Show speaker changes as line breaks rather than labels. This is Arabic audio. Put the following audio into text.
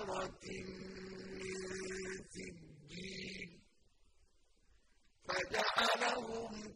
حجارة من سجيل فجعلهم